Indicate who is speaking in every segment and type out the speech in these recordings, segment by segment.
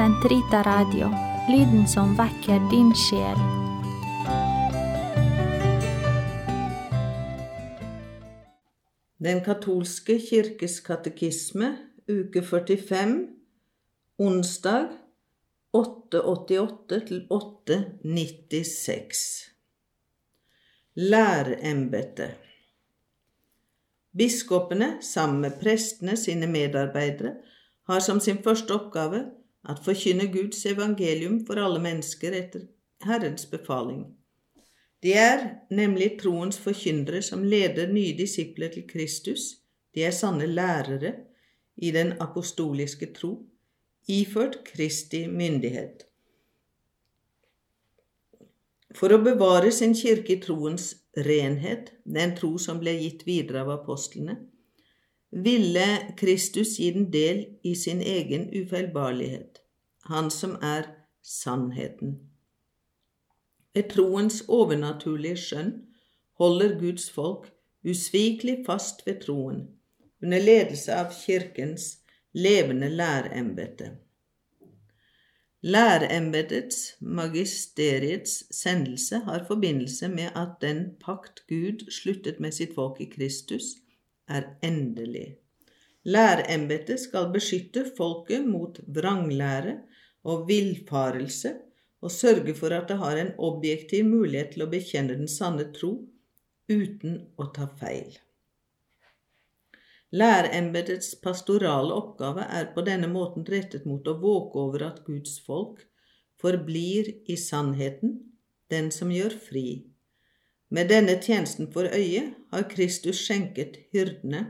Speaker 1: Sentrita Radio, lyden som vekker din sjel.
Speaker 2: Den katolske kirkes katekisme, uke 45, onsdag 888-896. Lærembetet. Biskopene, sammen med prestene, sine medarbeidere, har som sin første oppgave at forkynne Guds evangelium for alle mennesker etter Herrens befaling. De er nemlig troens forkynnere som leder nye disipler til Kristus. De er sanne lærere i den apostoliske tro, iført Kristi myndighet. For å bevare sin kirke i troens renhet, den tro som ble gitt videre av apostlene, ville Kristus gi den del i sin egen ufeilbarlighet, han som er sannheten. Ved troens overnaturlige skjønn holder Guds folk usvikelig fast ved troen, under ledelse av Kirkens levende lærembete. Lærembetets, magisteriets, sendelse har forbindelse med at den pakt Gud sluttet med sitt folk i Kristus, er endelig. Lærembetet skal beskytte folket mot vranglære og villfarelse og sørge for at det har en objektiv mulighet til å bekjenne den sanne tro uten å ta feil. Lærembetets pastorale oppgave er på denne måten rettet mot å våke over at Guds folk forblir i sannheten, den som gjør fri. Med denne tjenesten for øye har Kristus skjenket hyrdene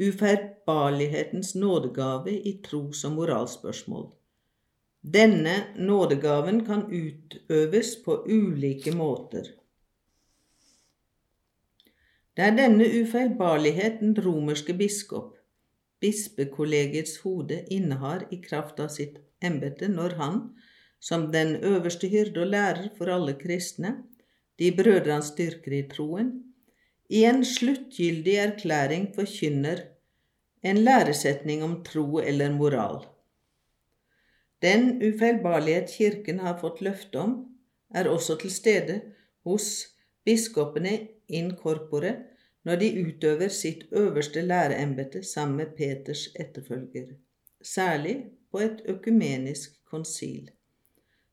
Speaker 2: ufeilbarlighetens nådegave i tros- og moralspørsmål. Denne nådegaven kan utøves på ulike måter. Det er denne ufeilbarlighet den romerske biskop, bispekollegiets hode, innehar i kraft av sitt embete når han, som den øverste hyrde og lærer for alle kristne, de brødre han styrker i troen, i en sluttgyldig erklæring forkynner en læresetning om tro eller moral. Den ufeilbarlighet Kirken har fått løfte om, er også til stede hos biskopene in corpore når de utøver sitt øverste læreembete sammen med Peters etterfølger, særlig på et økumenisk konsil.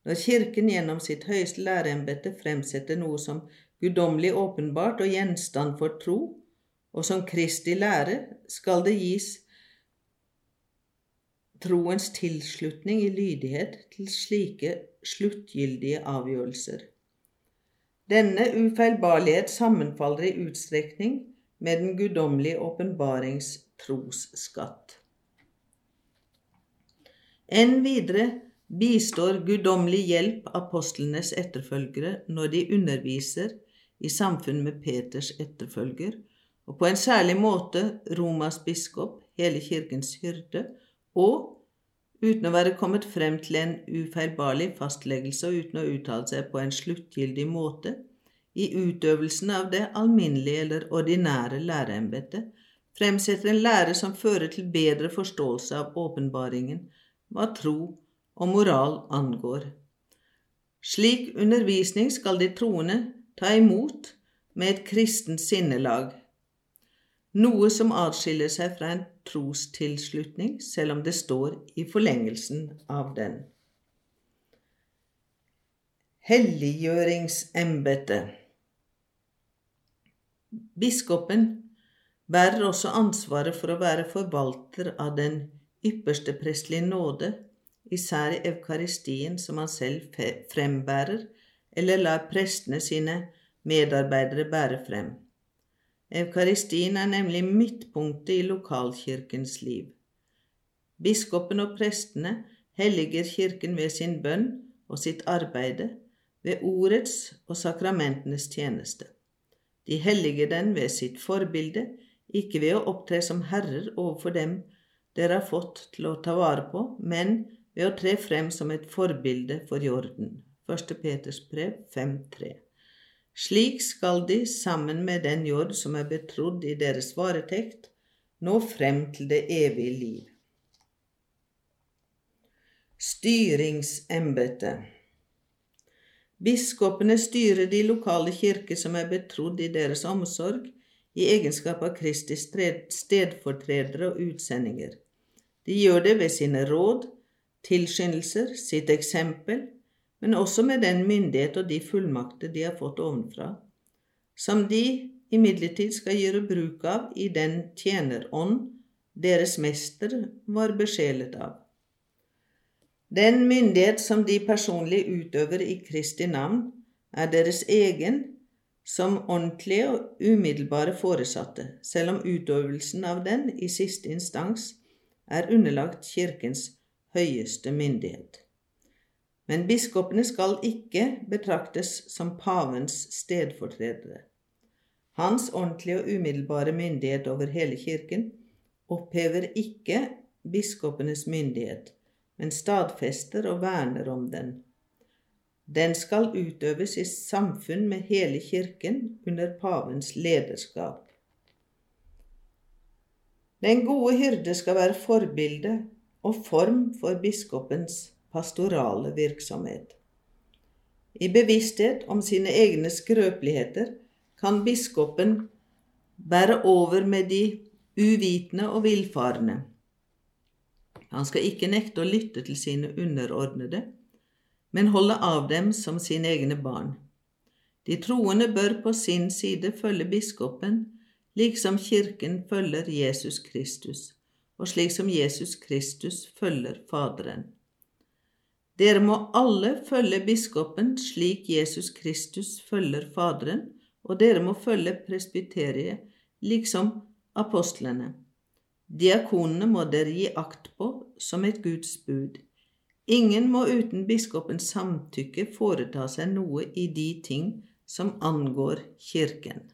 Speaker 2: Når Kirken gjennom sitt høyeste læreembete fremsetter noe som guddommelig åpenbart og gjenstand for tro, og som Kristi lære, skal det gis troens tilslutning i lydighet til slike sluttgyldige avgjørelser. Denne ufeilbarlighet sammenfaller i utstrekning med den guddommelige åpenbarings trosskatt. Enn videre bistår guddommelig hjelp apostlenes etterfølgere når de underviser i samfunn med Peters etterfølger, og på en særlig måte Romas biskop, hele kirkens hyrde, og uten å være kommet frem til en ufeilbarlig fastleggelse og uten å uttale seg på en sluttgyldig måte, i utøvelsen av det alminnelige eller ordinære læreembetet, fremsetter en lære som fører til bedre forståelse av åpenbaringen, hva tro og moral angår. Slik undervisning skal de troende ta imot med et kristent sinnelag, noe som atskiller seg fra en trostilslutning, selv om det står i forlengelsen av den. Helliggjøringsembetet Biskopen bærer også ansvaret for å være forvalter av den ypperste prestelige nåde, især i Eukaristien som han selv frembærer, eller lar prestene sine medarbeidere bære frem. Eukaristien er nemlig midtpunktet i lokalkirkens liv. Biskopen og prestene helliger kirken ved sin bønn og sitt arbeide, ved ordets og sakramentenes tjeneste. De helliger den ved sitt forbilde, ikke ved å opptre som herrer overfor dem dere har fått til å ta vare på, men ved å tre frem som et forbilde for jorden. 1. Peters brev 5.3. Slik skal de, sammen med den jord som er betrodd i deres varetekt, nå frem til det evige liv. Styringsembetet Biskopene styrer de lokale kirker som er betrodd i deres omsorg, i egenskap av Kristi stedfortredere og utsendinger. De gjør det ved sine råd, tilskyndelser, sitt eksempel, men også med den myndighet og de fullmakter de har fått ovenfra, som de imidlertid skal gjøre bruk av i den tjenerånd deres mester var besjelet av. Den myndighet som de personlig utøver i Kristi navn, er deres egen som ordentlige og umiddelbare foresatte, selv om utøvelsen av den i siste instans er underlagt Kirkens høyeste myndighet. Men biskopene skal ikke betraktes som pavens stedfortredere. Hans ordentlige og umiddelbare myndighet over hele kirken opphever ikke biskopenes myndighet, men stadfester og verner om den. Den skal utøves i samfunn med hele kirken under pavens lederskap. Den gode hyrde skal være forbilde og form for biskopens pastorale virksomhet. I bevissthet om sine egne skrøpeligheter kan biskopen bære over med de uvitende og villfarne han skal ikke nekte å lytte til sine underordnede, men holde av dem som sine egne barn. De troende bør på sin side følge biskopen, liksom kirken følger Jesus Kristus, og slik som Jesus Kristus følger Faderen. Dere må alle følge biskopen slik Jesus Kristus følger Faderen, og dere må følge presbyteriet liksom apostlene. Diakonene må dere gi akt på som et Guds bud. Ingen må uten biskopens samtykke foreta seg noe i de ting som angår Kirken.